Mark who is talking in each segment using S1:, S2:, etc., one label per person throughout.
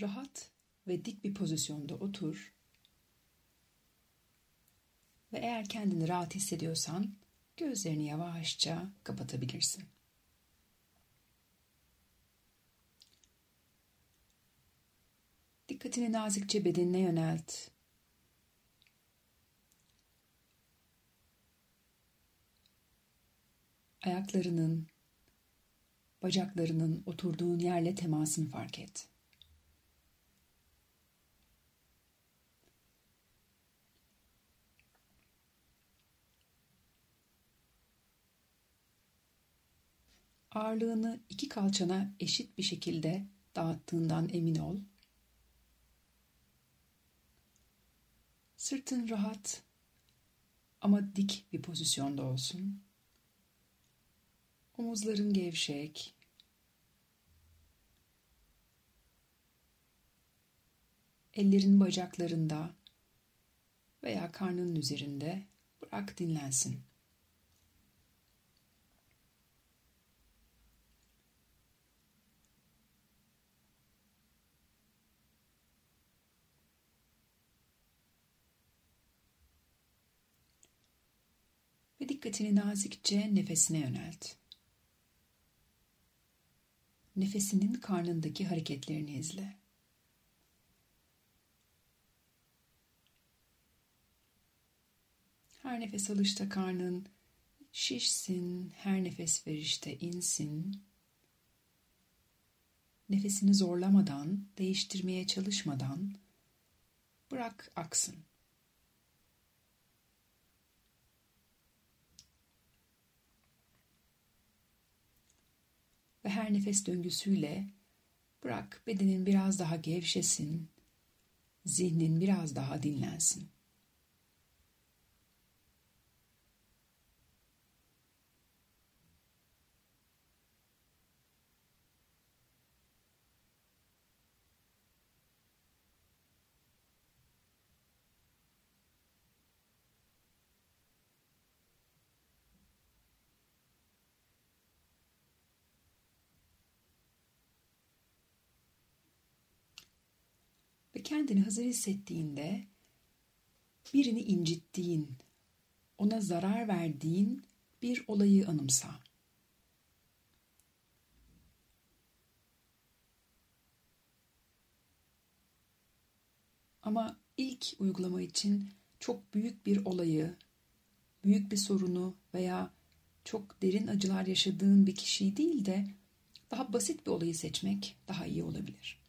S1: rahat ve dik bir pozisyonda otur. Ve eğer kendini rahat hissediyorsan gözlerini yavaşça kapatabilirsin. Dikkatini nazikçe bedenine yönelt. Ayaklarının, bacaklarının oturduğun yerle temasını fark et. Ağırlığını iki kalçana eşit bir şekilde dağıttığından emin ol. Sırtın rahat ama dik bir pozisyonda olsun. Omuzların gevşek. Ellerin bacaklarında veya karnının üzerinde bırak dinlensin. Dikkatini nazikçe nefesine yönelt. Nefesinin karnındaki hareketlerini izle. Her nefes alışta karnın şişsin, her nefes verişte insin. Nefesini zorlamadan, değiştirmeye çalışmadan bırak aksın. Ve her nefes döngüsüyle bırak bedenin biraz daha gevşesin, zihnin biraz daha dinlensin. Kendini hazır hissettiğinde birini incittiğin, ona zarar verdiğin bir olayı anımsa. Ama ilk uygulama için çok büyük bir olayı, büyük bir sorunu veya çok derin acılar yaşadığın bir kişiyi değil de daha basit bir olayı seçmek daha iyi olabilir.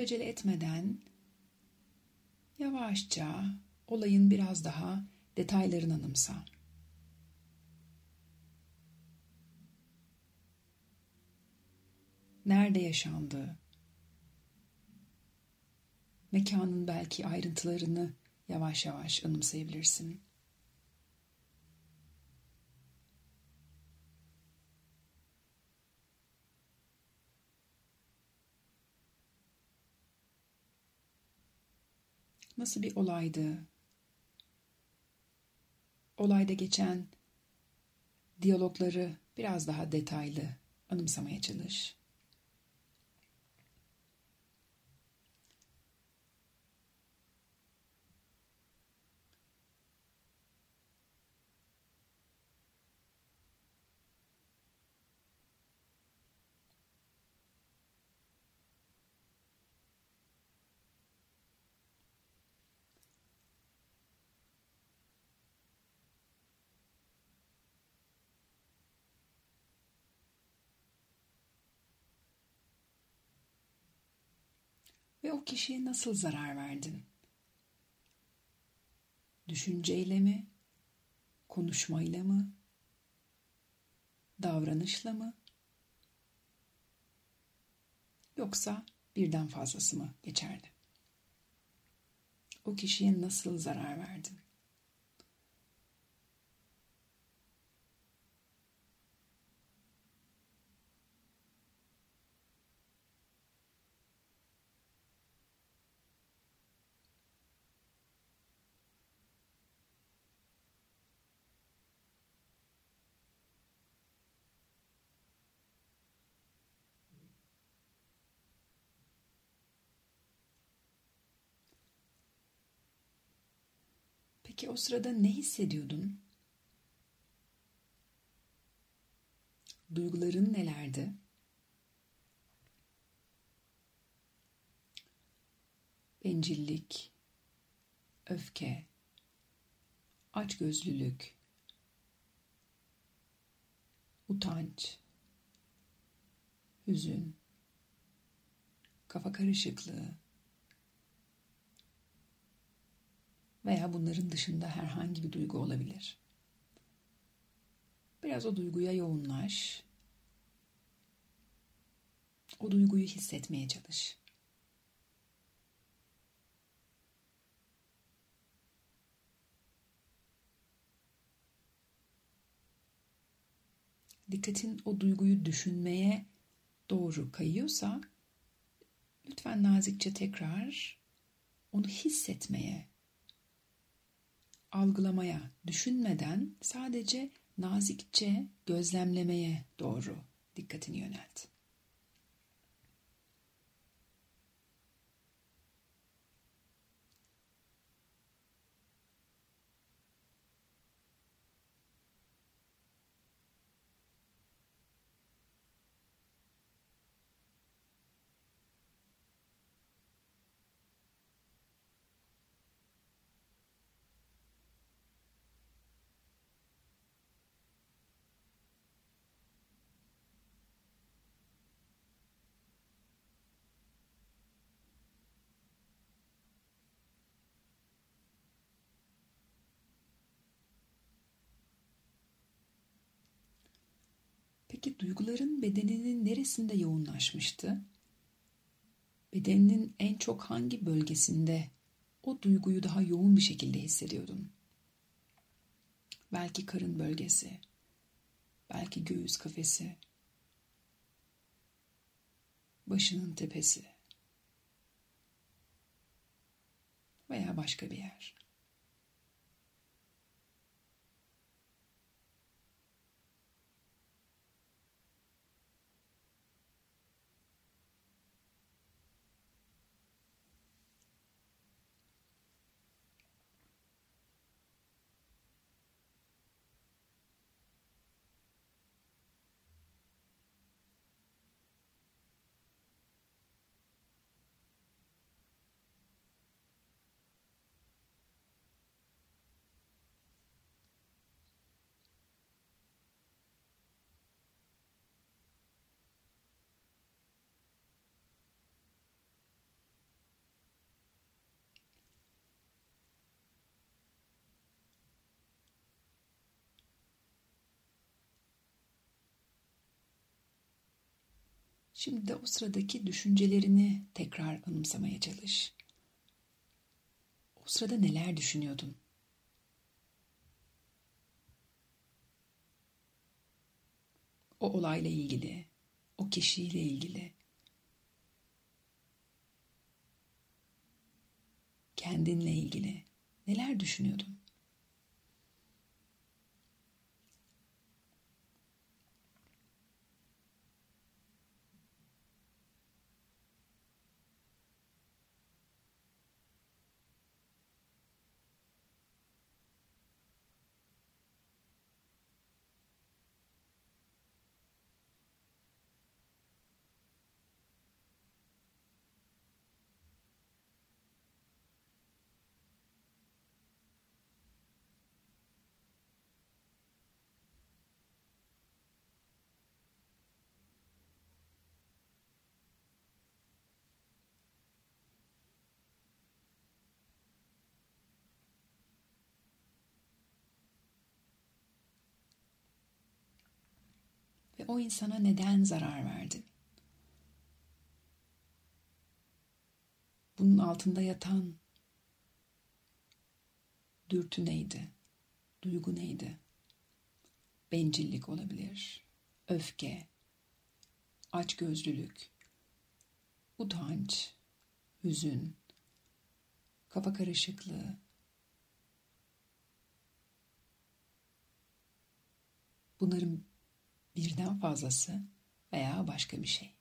S1: Acele etmeden yavaşça olayın biraz daha detaylarını anımsa. Nerede yaşandı? Mekanın belki ayrıntılarını yavaş yavaş anımsayabilirsin. Nasıl bir olaydı? Olayda geçen diyalogları biraz daha detaylı anımsamaya çalış. Ve o kişiye nasıl zarar verdin? Düşünceyle mi? Konuşmayla mı? Davranışla mı? Yoksa birden fazlası mı geçerli? O kişiye nasıl zarar verdin? Peki o sırada ne hissediyordun? Duyguların nelerdi? Bencillik, öfke, açgözlülük, utanç, hüzün, kafa karışıklığı veya bunların dışında herhangi bir duygu olabilir. Biraz o duyguya yoğunlaş. O duyguyu hissetmeye çalış. Dikkatin o duyguyu düşünmeye doğru kayıyorsa lütfen nazikçe tekrar onu hissetmeye, algılamaya, düşünmeden sadece nazikçe gözlemlemeye doğru dikkatini yönelt. Peki duyguların bedeninin neresinde yoğunlaşmıştı? Bedeninin en çok hangi bölgesinde o duyguyu daha yoğun bir şekilde hissediyordun? Belki karın bölgesi, belki göğüs kafesi, başının tepesi veya başka bir yer. Şimdi de o sıradaki düşüncelerini tekrar anımsamaya çalış. O sırada neler düşünüyordun? O olayla ilgili, o kişiyle ilgili. Kendinle ilgili neler düşünüyordun? ve o insana neden zarar verdin? Bunun altında yatan dürtü neydi? Duygu neydi? Bencillik olabilir, öfke, açgözlülük, utanç, hüzün, kafa karışıklığı, bunların birden fazlası veya başka bir şey.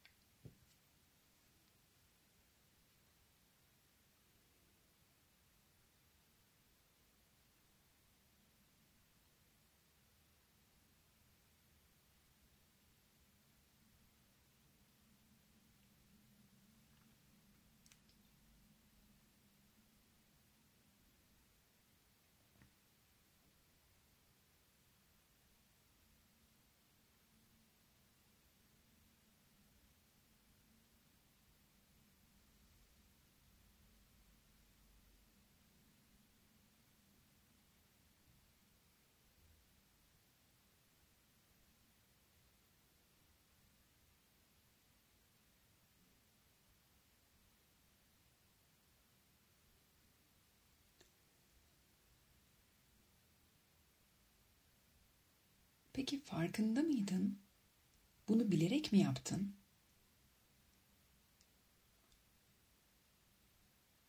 S1: Peki farkında mıydın? Bunu bilerek mi yaptın?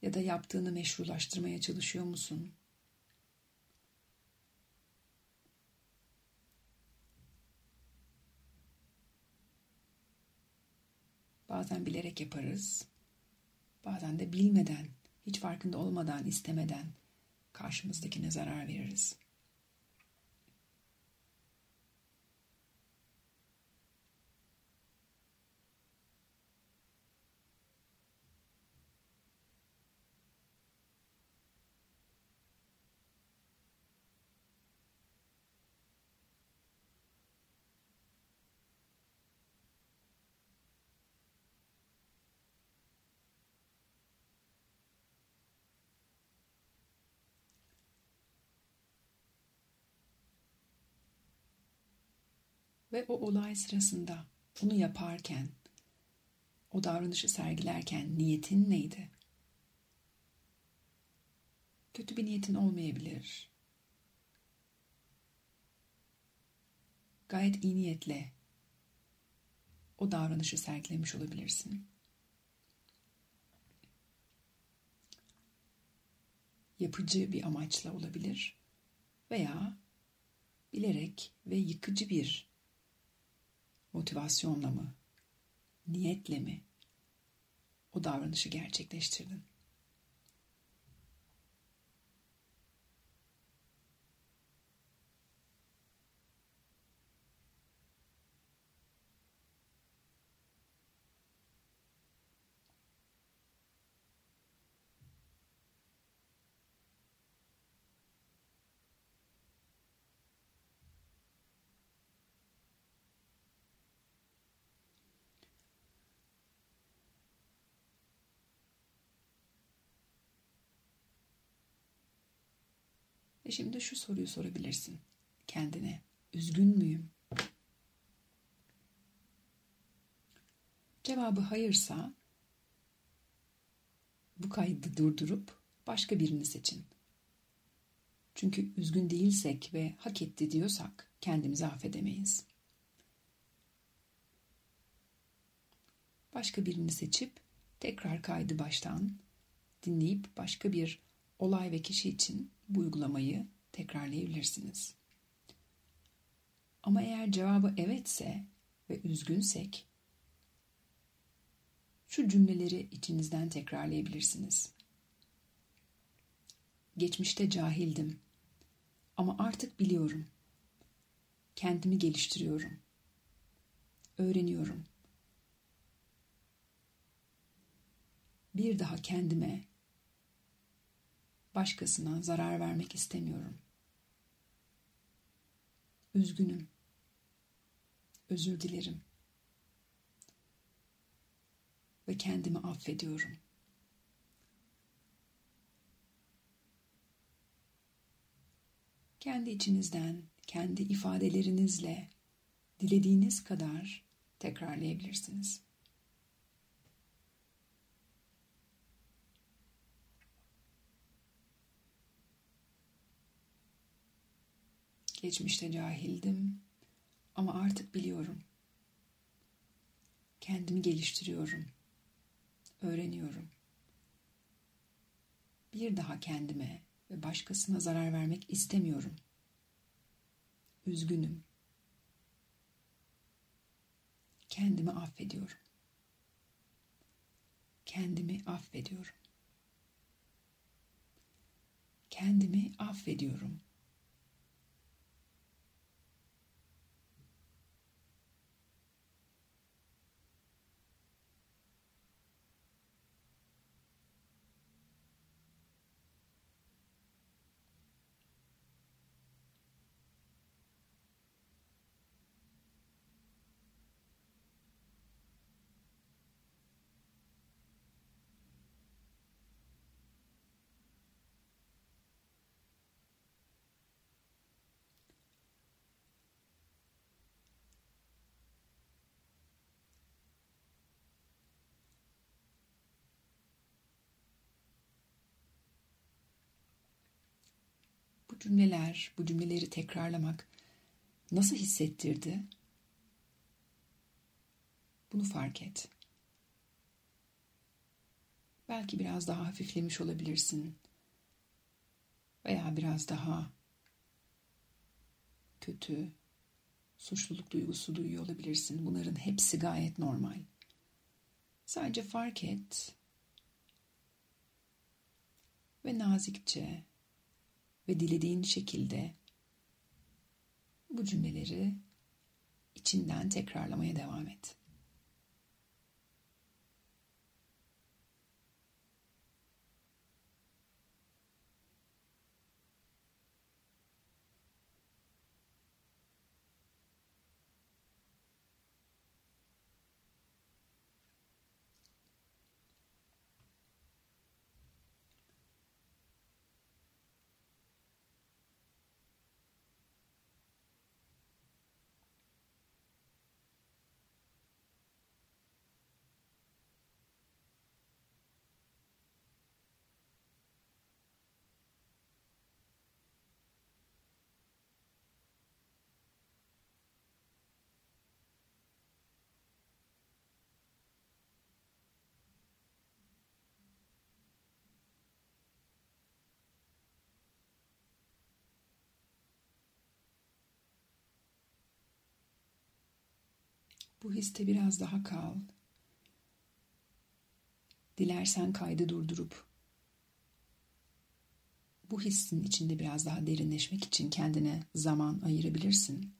S1: Ya da yaptığını meşrulaştırmaya çalışıyor musun? Bazen bilerek yaparız. Bazen de bilmeden, hiç farkında olmadan, istemeden karşımızdakine zarar veririz. Ve o olay sırasında bunu yaparken, o davranışı sergilerken niyetin neydi? Kötü bir niyetin olmayabilir. Gayet iyi niyetle o davranışı sergilemiş olabilirsin. Yapıcı bir amaçla olabilir veya bilerek ve yıkıcı bir motivasyonla mı, niyetle mi o davranışı gerçekleştirdin? Ve şimdi şu soruyu sorabilirsin kendine. Üzgün müyüm? Cevabı hayırsa bu kaydı durdurup başka birini seçin. Çünkü üzgün değilsek ve hak etti diyorsak kendimizi affedemeyiz. Başka birini seçip tekrar kaydı baştan dinleyip başka bir olay ve kişi için bu uygulamayı tekrarlayabilirsiniz. Ama eğer cevabı evetse ve üzgünsek şu cümleleri içinizden tekrarlayabilirsiniz. Geçmişte cahildim ama artık biliyorum. Kendimi geliştiriyorum. Öğreniyorum. Bir daha kendime başkasına zarar vermek istemiyorum. Üzgünüm. Özür dilerim. Ve kendimi affediyorum. Kendi içinizden, kendi ifadelerinizle dilediğiniz kadar tekrarlayabilirsiniz. Geçmişte cahildim ama artık biliyorum. Kendimi geliştiriyorum. Öğreniyorum. Bir daha kendime ve başkasına zarar vermek istemiyorum. Üzgünüm. Kendimi affediyorum. Kendimi affediyorum. Kendimi affediyorum. Cümleler, bu cümleleri tekrarlamak nasıl hissettirdi? Bunu fark et. Belki biraz daha hafiflemiş olabilirsin. Veya biraz daha kötü, suçluluk duygusu duyuyor olabilirsin. Bunların hepsi gayet normal. Sadece fark et ve nazikçe ve dilediğin şekilde bu cümleleri içinden tekrarlamaya devam et. Bu histe biraz daha kal. Dilersen kaydı durdurup bu hissin içinde biraz daha derinleşmek için kendine zaman ayırabilirsin.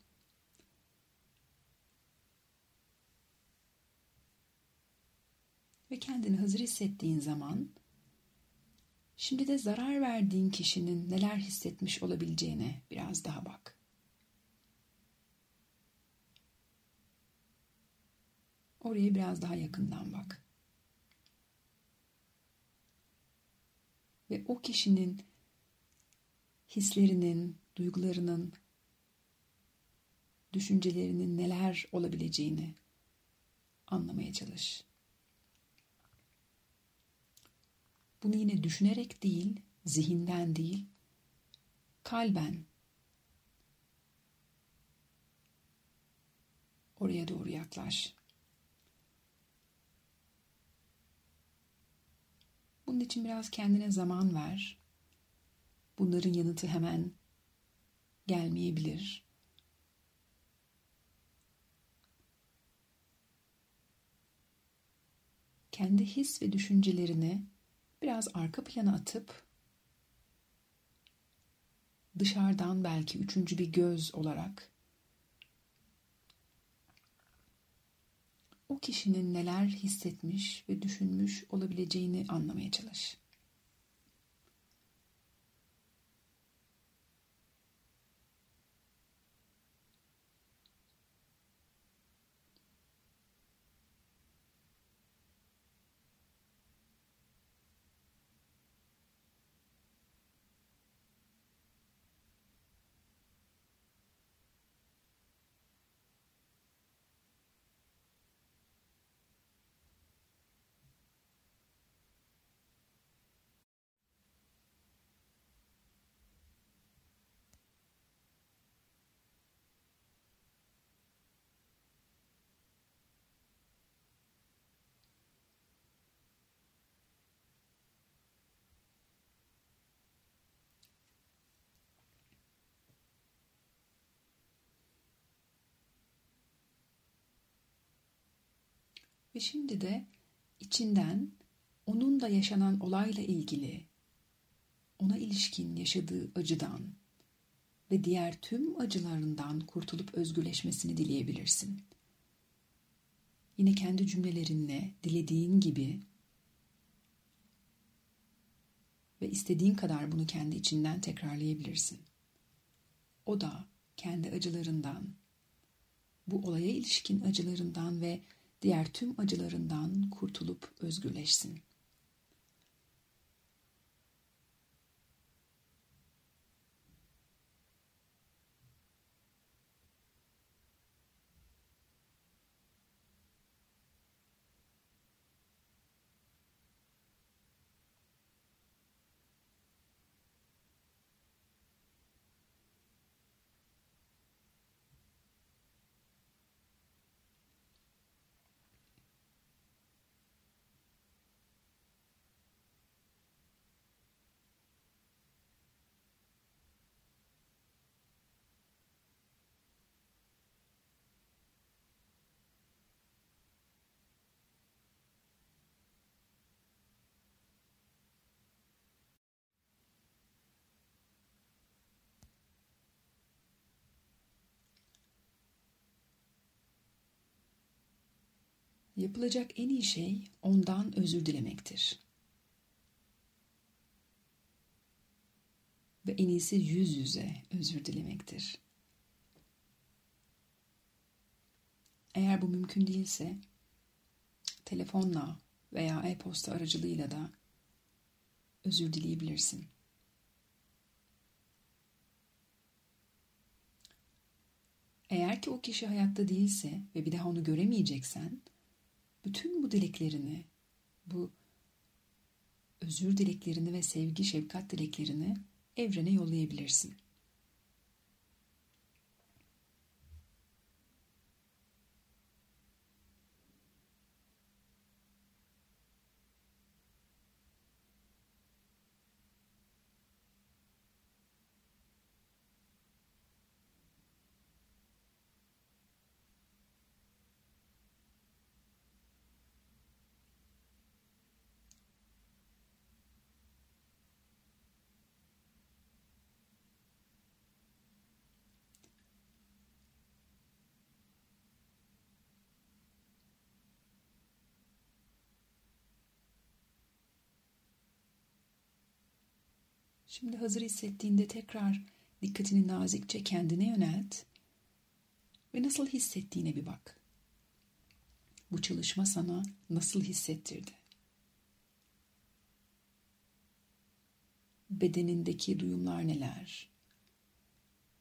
S1: Ve kendini hazır hissettiğin zaman şimdi de zarar verdiğin kişinin neler hissetmiş olabileceğine biraz daha bak. Oraya biraz daha yakından bak. Ve o kişinin hislerinin, duygularının, düşüncelerinin neler olabileceğini anlamaya çalış. Bunu yine düşünerek değil, zihinden değil, kalben oraya doğru yaklaş. Bunun için biraz kendine zaman ver. Bunların yanıtı hemen gelmeyebilir. Kendi his ve düşüncelerini biraz arka plana atıp dışarıdan belki üçüncü bir göz olarak o kişinin neler hissetmiş ve düşünmüş olabileceğini anlamaya çalış. Ve şimdi de içinden onun da yaşanan olayla ilgili ona ilişkin yaşadığı acıdan ve diğer tüm acılarından kurtulup özgürleşmesini dileyebilirsin. Yine kendi cümlelerinle dilediğin gibi ve istediğin kadar bunu kendi içinden tekrarlayabilirsin. O da kendi acılarından, bu olaya ilişkin acılarından ve diğer tüm acılarından kurtulup özgürleşsin. Yapılacak en iyi şey ondan özür dilemektir. Ve en iyisi yüz yüze özür dilemektir. Eğer bu mümkün değilse telefonla veya e-posta aracılığıyla da özür dileyebilirsin. Eğer ki o kişi hayatta değilse ve bir daha onu göremeyeceksen, bütün bu dileklerini, bu özür dileklerini ve sevgi, şefkat dileklerini evrene yollayabilirsin. Şimdi hazır hissettiğinde tekrar dikkatini nazikçe kendine yönelt ve nasıl hissettiğine bir bak. Bu çalışma sana nasıl hissettirdi? Bedenindeki duyumlar neler?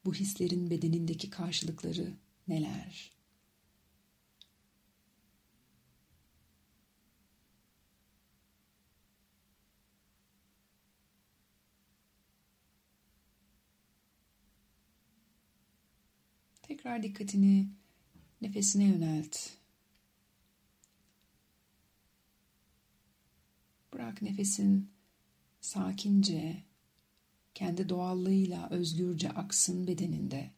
S1: Bu hislerin bedenindeki karşılıkları neler? Tekrar dikkatini nefesine yönelt. Bırak nefesin sakince, kendi doğallığıyla özgürce aksın bedeninde.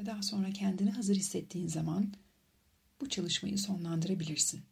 S1: Ve daha sonra kendini hazır hissettiğin zaman bu çalışmayı sonlandırabilirsin.